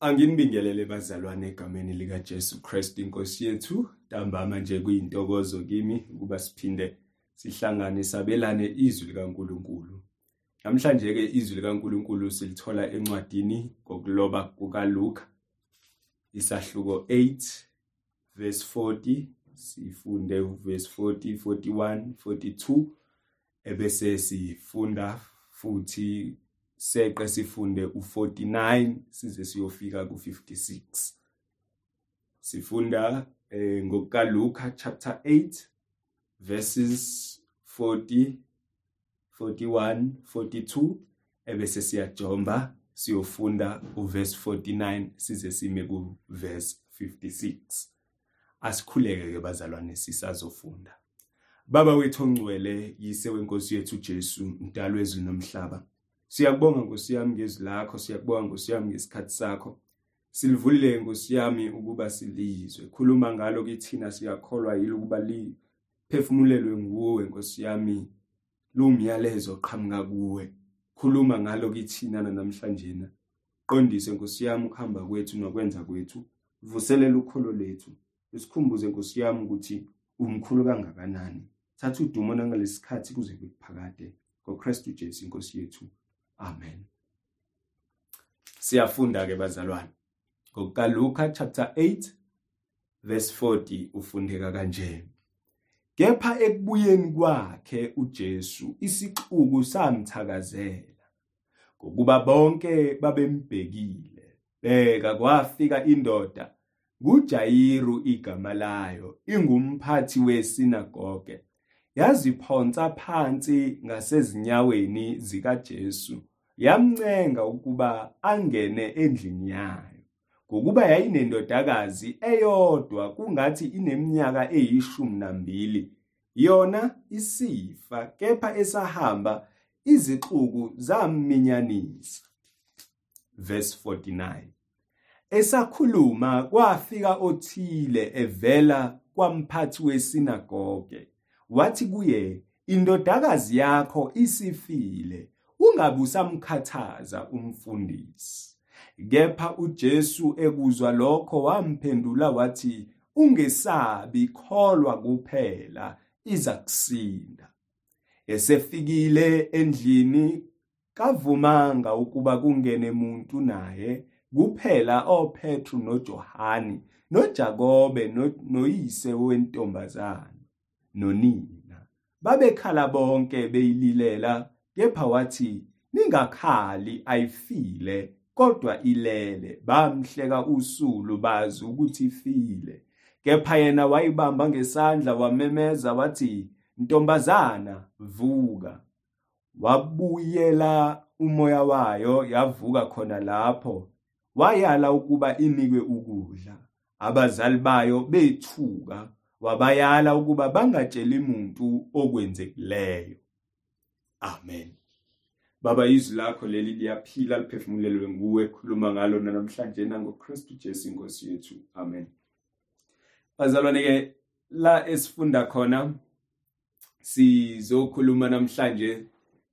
Anginibingelele bazalwane egameni lika Jesu Christ inkosi yethu ntambama nje kuyintokozo kimi ukuba siphinde sihlangane sabelane izwi likaNkuluNkulu. Namhlanje ke izwi likaNkuluNkulu silithola encwadini ngokuloba kukaLuka isahluko 8 verse 40 sifunde verse 40 41 42 ebese sifunda futhi seqe sifunde u49 size siyofika ku56 sifunda eh, ngokukaLuka chapter 8 verses 40 41 42 ebese siyajomba siyofunda uverse 49 size sime kuverse 56 asikhuleke ke bazalwane sisazofunda. Baba wethu ongcwele yise wenkosi yethu Jesu mdalo wezulu nomhlaba. Siyakubonga Nkosi yami ngezwi lakho, siyakubonga Nkosi yami ngesikhathi sakho. Silivulile Nkosi yami ukuba silizwe. Khuluma ngalo kithina siyakholwa yilo ukuba liphefumulelwe nguwe Nkosi yami. Lumyalezo qhamuka kuwe. Khuluma ngalo kithina namhlanje na. Qondise Nkosi yami ukuhamba kwethu nokwenza kwethu. Vuselela ukholo lethu. Isikhumbuze Nkosi yami ukuthi umkhulu kangakanani. Thatha udumo nangalesikhathi kuze kuphakade. ngoKristu Jesu inkosi yethu Amen. Siyafunda ke bazalwane. NgokukaLuka chapter 8 verse 40 ufundeka kanje. Kepha ekubuyeni kwakhe uJesu isixuku samthakazela ngokuba bonke babembhekile. Beka kwafika indoda nguJayiru igama layo ingumphathi wesinagoge yaziphonsa phansi ngasezinyaweni zikaJesu yamncenga ukuba angene endlini yayo ngokuba yayinendodakazi eyodwa kungathi ineminyaka eyishumi nambili yona isifa kepha esahamba izixuku zaminyanisa verse 49 esakhuluma kwafika othile evela kwamphathi wesinagoge. Wathi kuye indodakazi yakho isifile ungabe usamkhathaza umfundisi. Kepha uJesu ekuzwa lokho wamphendula wathi ungesabi kholwa kuphela iza kusinda. Esefikile endlini kavumanga ukuba kungene umuntu naye kuphela oPetru noJohani noJakobe noyise wentombazana nonina. Babekhala bonke beyililela kepha wathi ningakhali ayifile kodwa ilele. Bamhleka usulu bazi ukuthi ifile. Kepha yena wayibamba ngesandla wamemeza wathi ntombazana vuka. Wabuyela umoya wayo yavuka khona lapho. Wayala ukuba inikwe ukudla. Abazali bayo bethuka. Wabayala ukuba bangatsheli muntu okwenzekileyo amen. Baba izwi lakho leli liyaphila liphefumulelwe nguwe khuluma ngalo namhlanje nangoKristu Jesu inkosi yethu. Amen. Bazalwane ke la esifunda khona sizokhuluma namhlanje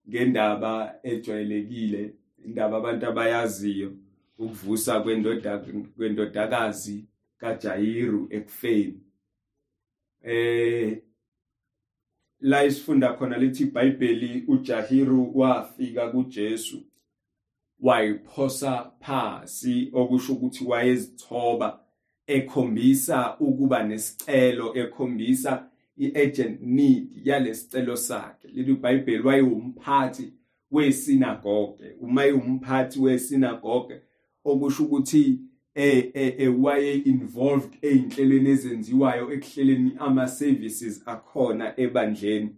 ngendaba ejwayelekile indaba abantu abayaziyo ukuvusa kwendoda kwendodakazi kaJayiru ekufeni. Eh la isifunda khona lithi iBhayibheli uJahiru wafika kuJesu wayiphosa phasi okusho ukuthi wayezithoba ekhombisa ukuba nesicelo ekhombisa iagent need yalesicelo sakhe. Leli iBhayibheli wayewumphathi wesinagoge uma eyimphathi wesinagoge okusho ukuthi eh eh waye involved einhlelweni ezenziwayo ekuhleleni ama services akhona ebandleni.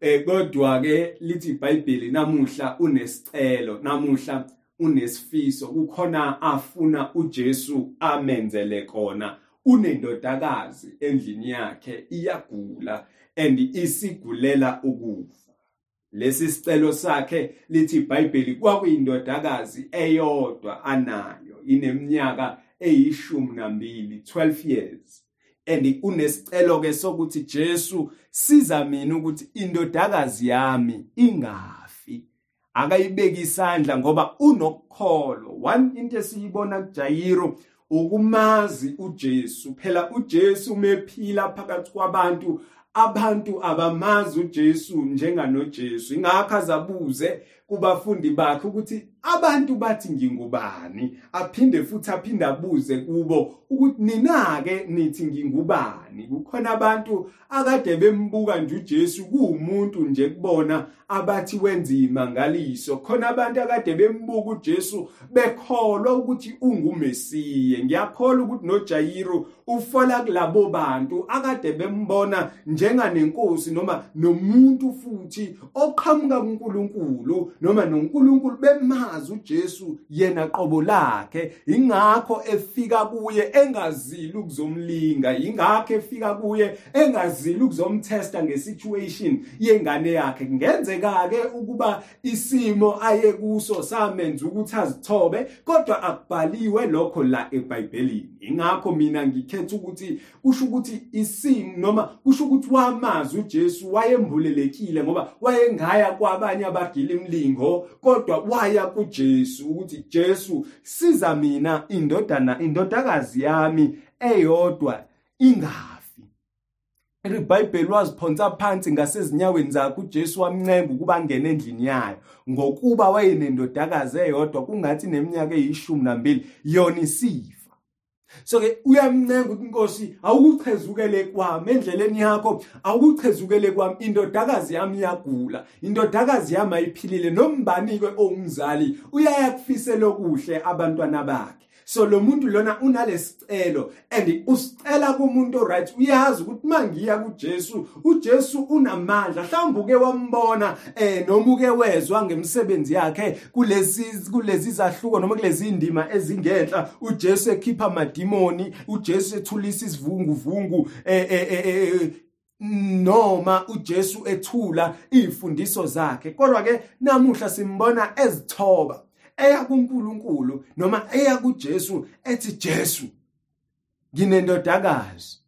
Eh kodwa ke lithi iBhayibheli namuhla unesicelo namuhla unesifiso kukhona afuna uJesu amenzele kona. Unendodakazi endlini yakhe iyagula and isigulela ukufa. Lesi sicelo sakhe lithi iBhayibheli kwakuyindodakazi eyodwa anayo. Ineminyaka eyishumi nambili 12 years. And unesicelo ke sokuthi Jesu siza mina ukuthi indodakazi yami ingafi. Akayibeki isandla ngoba unokukholwa. One into esiyibona kuJayiro ukumazi uJesu. Phela uJesu mephila phakathi kwabantu abantu abamazi uJesu njenganoJesu. Ingakho azabuze kubafundi bakhe ukuthi abantu bathi ngingubani? Aphinde futhi aphinde abuze kubo ukuthi nina ke nithi ngingubani? Kukhona abantu akade bembuka nje uJesu kuumuntu nje kubona abathi wenza imangaliso khona abantu akade bembuka uJesu bekholwa ukuthi ungumesiye ngiyakholwa ukuthi noJairo ufola kulabo bantu akade bembona njenganenkosi noma nomuntu futhi oqhamuka kuNkulunkulu noma noNkulunkulu bemazi uJesu yena qobo lakhe. Ingakho efika kuye engazili ukuzomlinga ingakho efika kuye engazili ukuzomtesta ngesituation yengane yakhe. Kungenzeka ke ukuba isimo aye kuso samenza ukuthi azithobe kodwa akubhaliwe lokho la eBhayibhelini. Ingakho mina ngikhetha ukuthi kusho ukuthi isimo noma kusho ukuthi wamazi uJesu wayembulelekile ngoba wayengaya kwabanye abagila imlingo kodwa waya kuJesu ukuthi Jesu siza mina indodana indodakazi yami eyodwa ingafi. iBhayibheli waziphonsa phansi ngasezinyaweni zakhe uJesu wamncemba ukuba angene endlini yayo. Ngokuba wayenendodakazi eyodwa kungathi neminyaka eyishumi nambili yona isifa so ke uyamncenga ukuthi inkosi awukuchezukele kwami endleleni yakho awukuchezukele kwami indodakazi yami iyagula indodakazi yami ayiphilile nombani ke ongumzali? Uyaya kufisela okuhle abantwana bakhe. So lo muntu lona unalesicelo and usicela kumuntu right uyazi ukuthi mangiya kuJesu uJesu unamandla mhlawumbe uke wambona eh noma uke wezwa ngemsebenzi yakhe kulezi kulezi zahluko noma kulezi indima ezingenhla. uJesu ekhipha amadimoni uJesu ethulisa isivunguvungu eh eh noma uJesu ethula izifundiso zakhe. Kodwa ke namuhla simbona ezithoba. Eya kuNkulunkulu noma eya kuJesu ethi Jesu nginendodakazi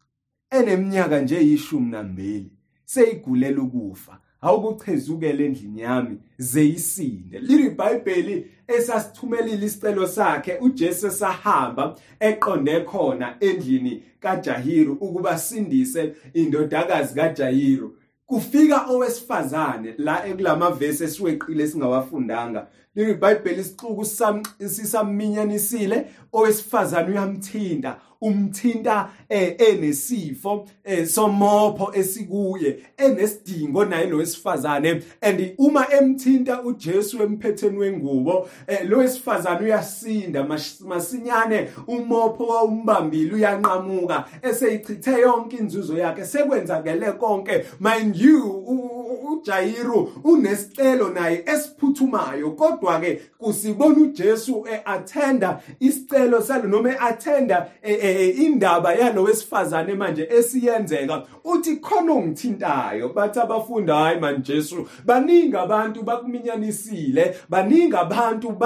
eneminyaka nje yishumi nambili seyigulela ukufa. Awukuchezukele endlini yami zeyisinde. Liri iBhayibheli esasithumelile isicelo sakhe uJesu sahamba eqonde khona endlini kaJahiru ukuba sindise indodakazi kaJahiru. Kufika owesifazane la ekulamavesi esiweqile singawafundanga leli iBhayibheli isixuku sisaminyanisile owesifazane uyamthinta. Umthinta eh, enesifo eh, somopho esikuye enesidingo naye lo wesifazane and uma emthinta uJesu emphetheni wengubo eh, lo wesifazane uyasinda masinyane umopho wawumbambile uyanqamuka eseyichithe yonke inzuzo yakhe sekwenzakele konke. Mind you uJairo unesicelo naye esiphuthumayo kodwa ke kusibona uJesu eattenda isicelo salo noma eattenda indaba yalo wesifazane manje esiyenzeka. Uthi khona ongithintayo bathi abafundi hayi man Jesu baningi abantu bakuminyanisile baningi abantu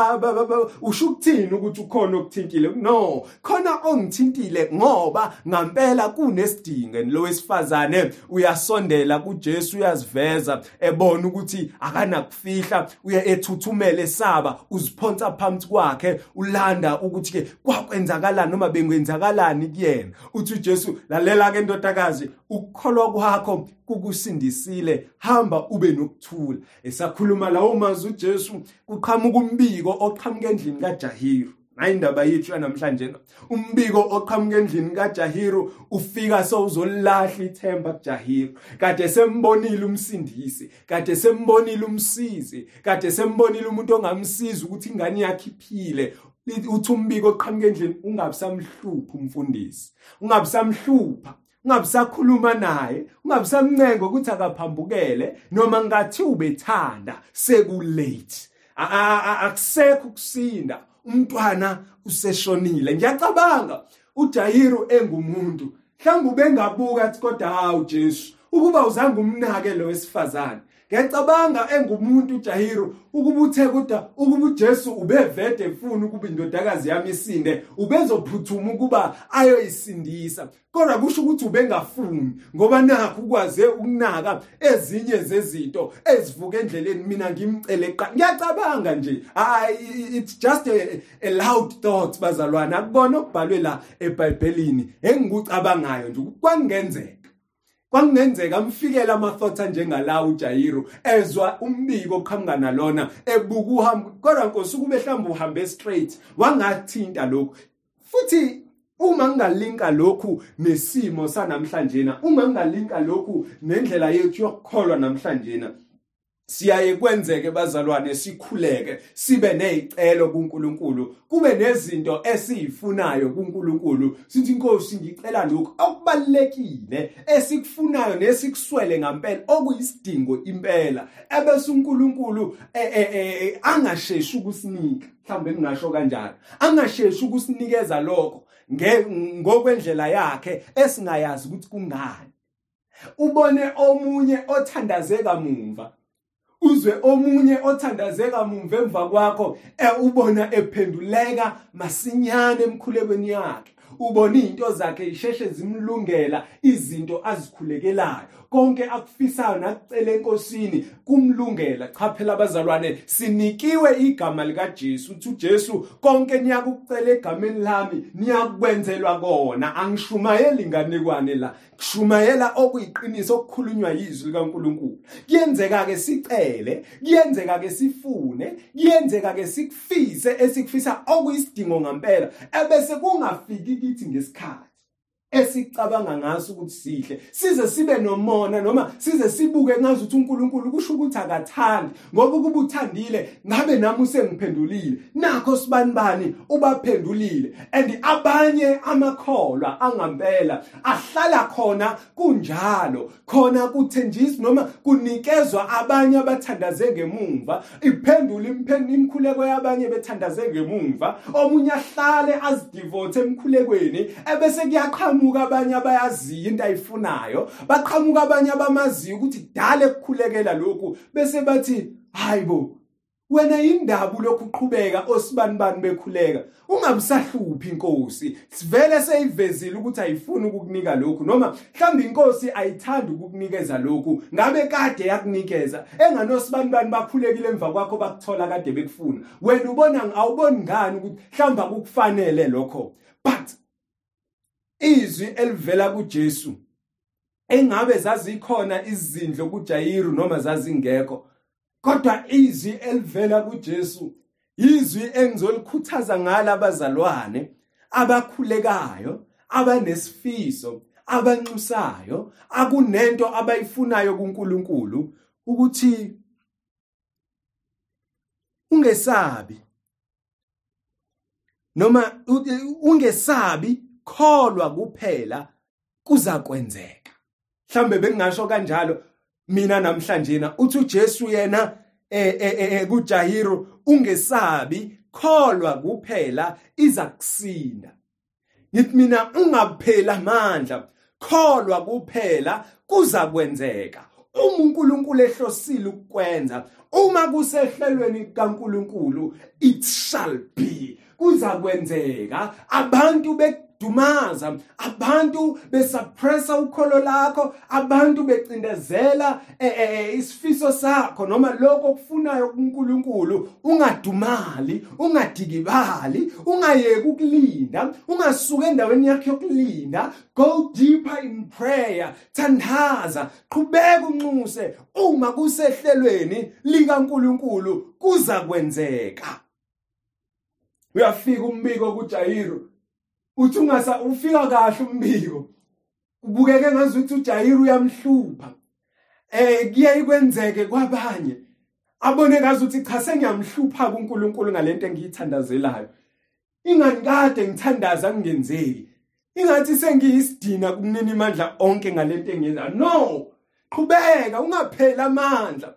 usho ukuthini ukuthi ukhona okuthintile? No khona ongithintile ngoba ngampela kunesidingo lo wesifazane uyasondela kuJesu uyaziveza ebona ukuthi akanakufihla uya ethuthumele esaba uziphonsa phansi kwakhe ulanda ukuthi ke kwakwenzakalani noma bengwenzakalani kuyena? Uthi uJesu lalela ke ndodakazi ukukholwa kwakho kukusindisile hamba ube nokuthula. Esakhuluma lawo mazwi uJesu kuqhamuka umbiko oqhamuka endlini kaJahiru. Ayindaba yethu yanamhlanje. Umbiko oqhamuka endlini kaJahiru ufika sowuzolahla ithemba kuJahiru. Kade sembonile umsindisi kade sembonile umsizi kade sembonile umuntu ongamsiza ukuthi ingane yakhe iphile. Uthi umbiko oqhamuka endlini ungabisamhlupha umfundisi ungabisamhlupha ungabisakhuluma naye ungabisamncenga ukuthi akaphambukele noma ngathi ubethanda sekulate. Akusekho ukusinda. Umntwana useshonile. Ngiyacabanga uJairo engumuntu. Mhlawumbe ubengabuka athi kodwa hawu Jesu ukuba uzange umnake lo wesifazane. Ngiyacabanga engumuntu uJahiru ukuba uthe kodwa ukuba uJesu ubevede efuna ukuba indodakazi yami isinde ubezophuthuma ukuba ayoyisindisa. Kodwa kusho ukuthi ubengafuni ngoba nakho ukwaze ukunaka ezinye zezinto ezivuka endleleni mina ngimcele eqa ngiyacabanga nje it's just a, a loud thought bazalwane. Akubona okubhalwe la eBhayibhelini engikucabangayo nje kwangenzeka kwakungenzeka amfikele ama-thoughts anjengalawo uJayiru ezwa umbiko oqhamuka nalona ebuka uhambo kodwa nkosi ukube mhlawumbe uhambe straight wangathinta lokhu. Futhi uma ngingalinka lokhu nesimo sanamhlanje na uma ngingalinka lokhu nendlela yethu yokukholwa namhlanje na siyaye kwenzeke bazalwane sikhuleke sibe nezicelo kuNkulunkulu kube nezinto esizifunayo kuNkulunkulu. Sithi inkosi ngicela lokhu okubalekile esikufunayo nesikuswele ngempela okuyisidingo impela ebese uNkulunkulu e, e, e, angasheshi ukusinika. Mhlambe ngingasho kanjalo. Angasheshi ukusinikeza lokho ngokwendlela yakhe esingayazi ukuthi kungani. Ubone omunye othandazeka mumva uzwe omunye othandazeka mumva emva kwakho ubona ephenduleka masinyane emkhulekweni yakhe. Ubona izinto zakhe isheshe zimlungela izinto azikhulekelayo. Konke akufisayo nakucela enkosini kumlungela cha phela abazalwane sinikiwe igama lika Jesu uthi uJesu konke niyakucela egameni lami niyakwenzelwa kona. Angishumayeli inganekwane la. Kushumayela okuyiqiniso okukhulunywa yizwi likaNkuluNkulu. Kuyenzeka ke sicele kuyenzeka ke sifune kuyenzeka ke sikufise esikufisa okuyisidingo ngempela ebese kungafiki kithi ngesikhathi. Esicabanga ngaso ukuthi sihle. Size sibe nomona noma size sibuke ngazi ukuthi uNkulunkulu kusho ukuthi akathandi ngoba kuba uthandile ngabe nami usengiphendulile? Nakho sibani bani? Ubaphendulile. And abanye amakholwa angempela ahlala khona kunjalo. Khona kuthenjiswa noma kunikezwa abanye abathandaze ngemuva iphendula imkhuleko yabanye bethandaze ngemuva omunye ahlale azidevote emkhulekweni ebese kuyaqhamuka baqhamuka abanye abayaziyo into ayifunayo baqhamuka abanye abamaziyo ukuthi dale kukhulekela lokhu bese bathi hayibo wena indaba lokhu uqhubeka osibani bani bekhuleka. Ungabisahluphi inkosi. Sivele seyivezile ukuthi ayifuni ukukunika lokhu noma mhlawumbe inkosi ayithandi ukukunikeza lokhu. Ngabe kade yakunikeza enganosibani bani bakhulekile emva kwakho bakuthola kade bekufuna? Wena ubona awuboni ngani ukuthi mhlawumbe akukufanele lokho? But izwi elivela kuJesu engabe zazikhona izindlo kuJayiru noma zazingekho kodwa izwi elivela kuJesu izwi engizolikhuthaza ngala abazalwane abakhulekayo abanesifiso abanxusayo akunento abayifunayo kuNkulunkulu ukuthi ungesabi noma ungesabi kholwa kuphela kuza kwenzeka mhlambe bengingasho kanjalo mina namhlanje na uthi uJesu yena eh, eh, eh kuJahiru ungesabi kholwa kuphela iza kusinda. Ngithi mina ungaphela amandla kholwa kuphela kuza kwenzeka uma uNkulunkulu ehlosile ukwenza uma kusehlelweni kaNkulunkulu it shall be kuza kwenzeka abantu be dumaza. Abantu besuppressa ukholo lakho abantu becindezela eh, eh, eh, isifiso sakho noma lokho okufunayo kuNkulunkulu. Ungadumali ungadikibali ungayeki ukulinda ungasuka endaweni yakho yokulinda. Go deeper in prayer. Thandaza qhubeka unxuse. Uma kusehlelweni likaNkulunkulu kuza kwenzeka. Uyafika umbiko kuJayiru uthi ungasa ufika kahle umbiko ubukeke ngazuthi uJayiru uyamhlupha. Eh kuye kwenzeke kwabanye. Abone ngazuthi cha sengiyamhlupha kuNkulunkulu ngalento engiyithandazelayo. Ingani kade ngithandaza kungenzeki? Ingathi sengiyisidina kumnini imandla onke ngalento engiyenza no! Qhubeka ungaphela amandla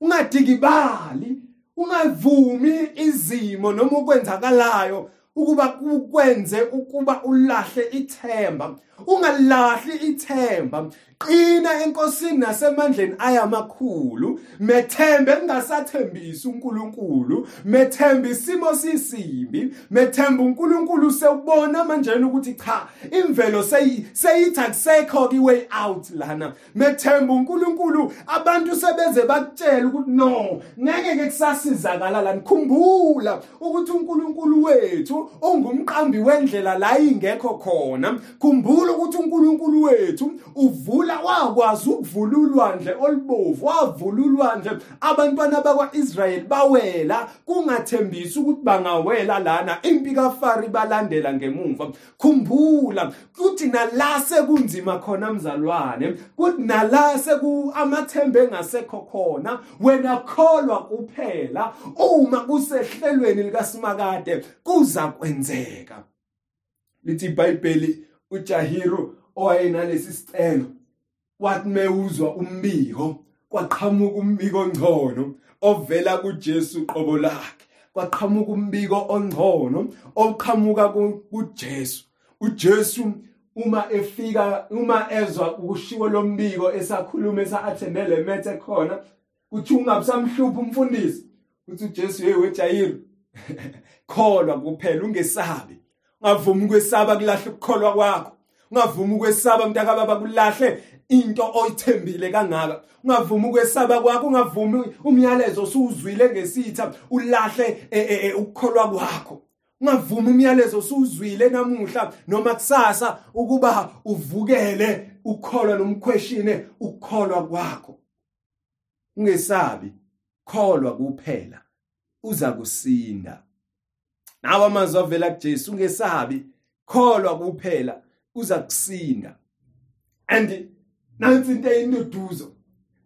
ungadikibali ungavumi izimo noma ukwenzakalayo ukuba ukwenze ukuba ulahle ithemba. Ungalahli ithemba. Qina enkosini nasemandleni ayamakhulu. Methembe kungasathembisi uNkulunkulu. Methembe isimo sisimbi methembe uNkulunkulu sewubona manje ukuthi cha imvelo seyithi akusekho ki way out lana. Methembe uNkulunkulu abantu sebeze bakutshela ukuthi no ngeke ke kusasizakala lana. Khumbula ukuthi uNkulunkulu wethu ungumqambi wendlela la ingekho khona. Khumbula ukuthi uNkulunkulu wethu uvula wakwazi ukuvula ulwandle olubovu wavula ulwandle abantwana bakwaIsrayeli bawela kungathembisi ukuthi bangawela lana. Impi kaFari balandela ngemuva. Khumbula kuthi nala sekunzima khona mzalwane kuthi nala seku amathembe engasekho khona wena kholwa kuphela. Uma kusehlelweni likaSimakade kuza kwenzeka. Lithi iBhayibheli uJahiru owayenalesi sicelo wathi mewuzwa umbiko kwaqhamuka umbiko ongcono ovela kuJesu qobo lakhe. Kwaqhamuka umbiko ongcono oqhamuka kuJesu. uJesu uma efika uma ezwa ukushiwo lombiko esakhuluma esathendele methe khona kuthi ungabusamhluphi umfundisi uthi uJesu hey wejayiro kholwa kuphela ungesabi. Ungavumi ukwesaba kulahla ukukholwa kwakho. Ungavumi ukwesaba mntakababa kulahle into oyithembile kangaka. Ungavumi ukwesaba kwakho ungavumi umyalezo osuwuzwile ngesitha ulahle e, e, e, ukukholwa kwakho. Ungavumi umyalezo osuwuzwile namuhla noma kusasa ukuba uvukele ukholwa nomquestione ukukholwa kwakho. Ungesabi kholwa kuphela uza kusinda nawe amazwi avela kuJesu ungesabi kholwa kuphela uza kusinda. And nansi into eyinduduzo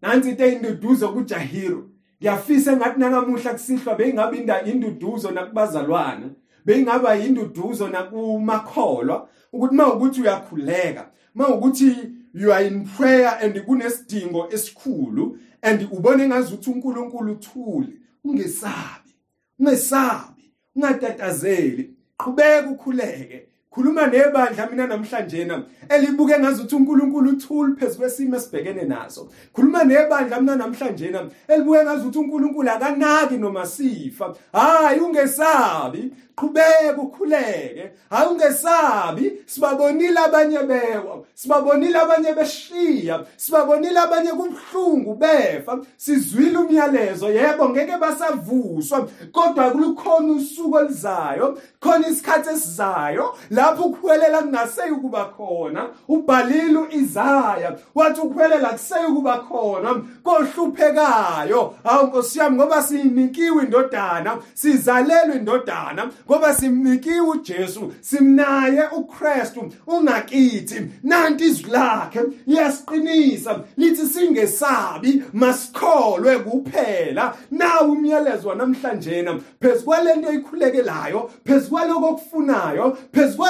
nansi into eyinduduzo kuJahiro. Ngiyafisa engathi nanamuhla kusihlwa beyingabe inda induduzo nakubazalwana beyingaba yinduduzo nakumakholwa ukuthi mawukuthi uyakhuleka mawukuthi you are in prayer and kunesidingo esikhulu and ubone ngazuthi uNkulunkulu uthule ungesabi ungesabi. Ungatatazeli qhubeka ukhuleke. Khuluma nebandla mina namhlanje na elibuke ngazuthi uNkulunkulu uthule phezukwesimo esibhekene naso. Khuluma nebandla mina namhlanje na elibuke ngazuthi uNkulunkulu akanaki noma sifa hayi ungesabi. Qhubeka ukhuleke. Hayi ungesabi. Sibabonile abanye bewa. Sibabonile abanye beshiya. Sibabonile abanye kubhlungu befa. Sizwile umyalezo yebo ngeke basavuswa. Kodwa kulikhona usuku elizayo khona isikhathi esizayo lapho ukuhwelela kungaseyi ukuba khona. Ubhalile uIsaya wathi ukuhwelela kuseyi ukuba khona. Kohluphekayo. Hawu nkosi yami ngoba sinikiwe indodana sizalelwe indodana ngoba simnikiwe uJesu simnaye uKristu ungakithi. Nanti izwi lakhe liyasiqinisa lithi singesabi masikholwe kuphela. Nawu umyalezo wanamhlanje phezukwalento eyikhulekelayo phezukwaloko okufunayo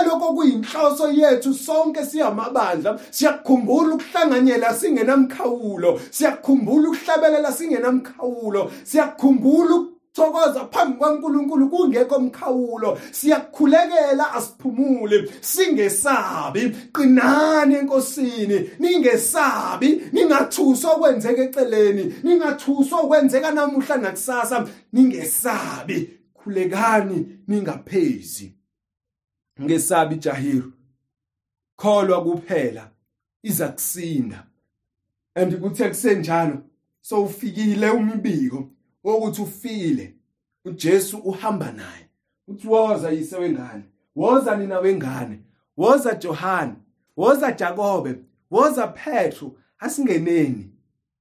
phezukwaloko kuyinhloso yethu sonke siyamabandla siyakukhumbula ukuhlanganyela singenamkhawulo siyakukhumbula ukuhlabelela singenamkhawulo siyakukhumbula thokoza phambi kwaNkuluNkulu kungekho mkhawulo siyakhulekela asiphumule singesabi. Qinani enkosini ningesabi ningathuswa okwenzeka eceleni ningathuswa okwenzeka namuhla nakusasa ningesabi. Khulekani ningaphezi. Ngesabi Jahiru. Kholwa kuphela iza kusinda. And kuthe kusenjalo so ufikile umibiko ukuthi ufile. uJesu uhamba naye uthi woza yise wengane woza nina wengane woza Johani woza Jakobe woza Petru asingeneni.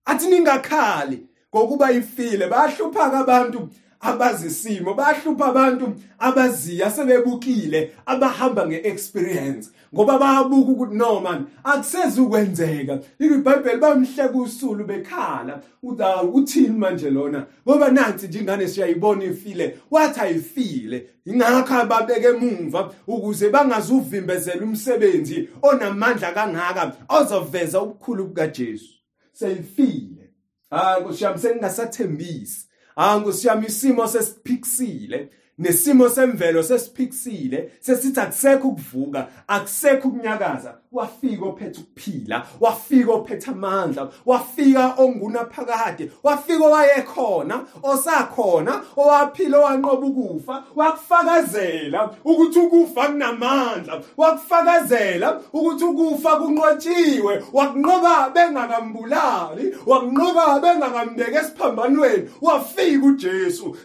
Athi ningakhali ngokuba ifile. Bayahlupha abantu. Abazisimo bayahlupha abantu abaziya sebebukile abahamba ngeexperience. Ngoba bayabuka ukuthi no man akusezi ukwenzeka iBhayibheli bamhleka usulu bekhala. Uthi uthini manje lona? Ngoba nansi nje ingane siyayibona ifile wathi ayifile. Ingakho ababeke emuva ukuze bangazuvimbezela umsebenzi onamandla kangaka ozoveza ubukhulu bukaJesu. Seyifile. Ah kusiyami sengingasathembisi. Ah ngosiyami isimo sesiphikisile nesimo semvelo sesiphikisile sesithi akusekho ukuvuka akusekho ukunyakaza. Wafika ophethe ukuphila wafika ophethe amandla wafika ongunaphakade wafika owayekhona osakhona owaphila owanqoba ukufa wakufakazela ukuthi ukufa kunamandla wakufakazela ukuthi ukufa kunqotshiwe wakunqoba bengakambulali wakunqoba bengakambeka esiphambanweni wafika uJesu.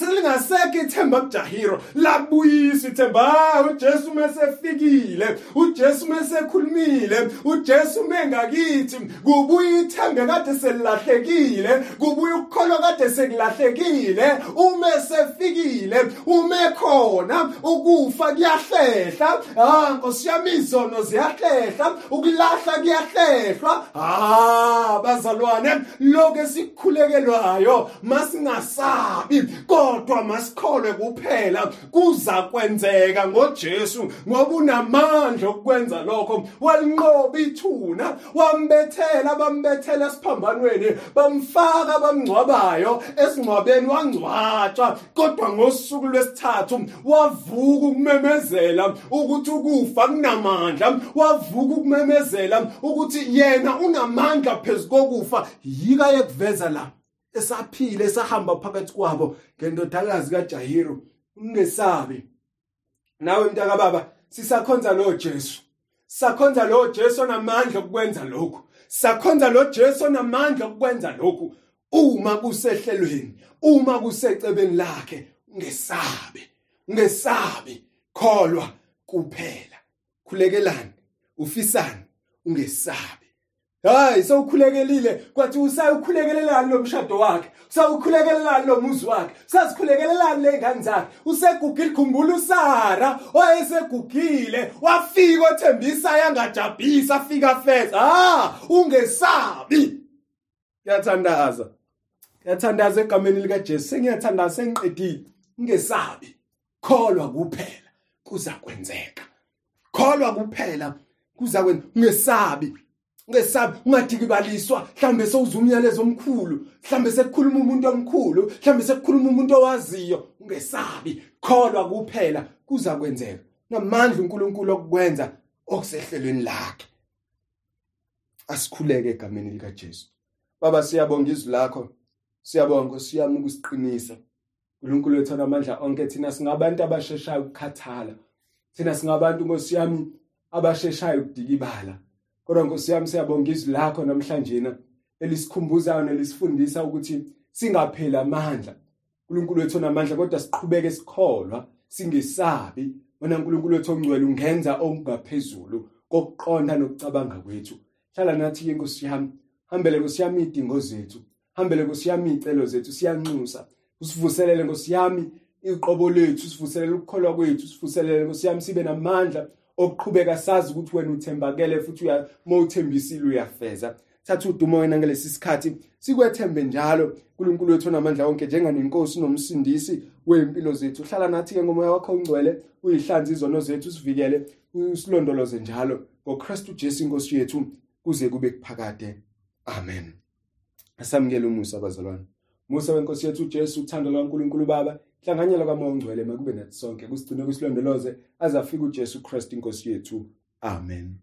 Selingasekho ithemba kujahiro labuyisa ithemba ah uJesu mesefikile uJesu mesekhulumile uJesu mengakithi kubuya ithembe kade selilahlekile kubuya ukukholwa kade sekulahlekile uma sefikile uma khona ukufa kuyahlehla ah nkosi yami izono ziyahlehla ukulahla kuyahlehlwa ah bazalwane lokho esikhulekelwayo masingasabi kodwa masikholwe kuphela kuza kwenzeka ngoJesu ngoba unamandla okwenza lokho. Walinqoba ithuna wambethela bambethela esiphambanweni bamfaka bamngcwabayo esingcwabeni wangcwatshwa kodwa ngosuku lwesithathu wavuka ukumemezela ukuthi ukufa kunamandla wavuka ukumemezela ukuthi yena unamandla phezikokufa yika yekuveza la esaphile esahamba phakathi kwabo ngendodakazi kaJahiro ungesabi. Nawe mntaka baba sisakhonza lo Jesu sakhonza lo Jesu onamandla okwenza lokhu. Sakhonza lo Jesu onamandla okwenza lokhu. Uma kusehlelweni uma kusecebeni lakhe ngesabe ngesabe kholwa kuphela. Khulekelani ufisani ungesabi. Hayi sewukhulekelile kwathi usayukhulekelelani lo mshado wakhe usawukhulekelelani lo muzi wakhe usazikhulekelelani lengane zakhe. Usegugile khumbula usara wayesegugile wafika othembisa yangajabhisa afika feza ah ungesabi. Ngiyathandaza. Ngiyathandaza egameni lika Jesu sengiyathandaza sengiqedile. Ungesabi. Kholwa kuphela kuza kwenzeka kholwa kuphela kuza kwenza ungesabi. Ungesabi ungadikibaliswa mhlambe sewuza umyalezo omkhulu mhlambe sekukhuluma umuntu omkhulu mhlambe sekukhuluma umuntu owaziyo. Ungesabi kholwa kuphela kuza kwenzeka. Namandla uNkulunkulu okukwenza okusehlelweni lakhe. Asikhuleke egameni lika Jesu baba siyabonga izwi lakho. Siyabonga siyami ukusiqinisa. uNkulunkulu wethu namandla onke thina singabantu abasheshayo ukukhathala. Thina singabantu ngosiyami abasheshayo ukudikibala. Kodwa Nkosi yami siyabonga izwi lakho namhlanje na elisikhumbuzayo nelisifundisa ukuthi singapheli amandla. uNkulunkulu wethu namandla kodwa siqhubeke sikholwa singesabi. Wena uNkulunkulu wethu ongcwele ungenza okungaphezulu kokuqonda nokucabanga kwethu. Hlala nathi ke Nkosi yami. Hambele Nkosi yami idingo zethu. Hambele Nkosi yami icelo zethu. Siyanxusa. Usivuselele Nkosi yami iqobo lethu. Sivuselele ukukholwa kwethu. Sivuselele Nkosi yami sibe namandla. Okuqhubeka sazi ukuthi wena uthembakele futhi uya mawuthembisile uyafeza. Thatha udumo wena ngalesi sikhathi sikwethembe njalo uNkulunkulu wethu onamandla wonke njenganenkosi nomsindisi weimpilo zethu. Hlala nathi ke ngomoya wakho ongcwele uyihlanza izono zethu usivikele usilondoloze njalo ngoKristu Jesu inkosi yethu kuze kube kuphakade. Amen. Asamukele umusa abazalwane musa wenkosi yethu uJesu uthando lwaNkulunkulu baba hlanganyela kwamoya ongcwele makube nathi sonke kusigcine kusilondoloze azafika uJesu Kristu inkosi yethu. Amen.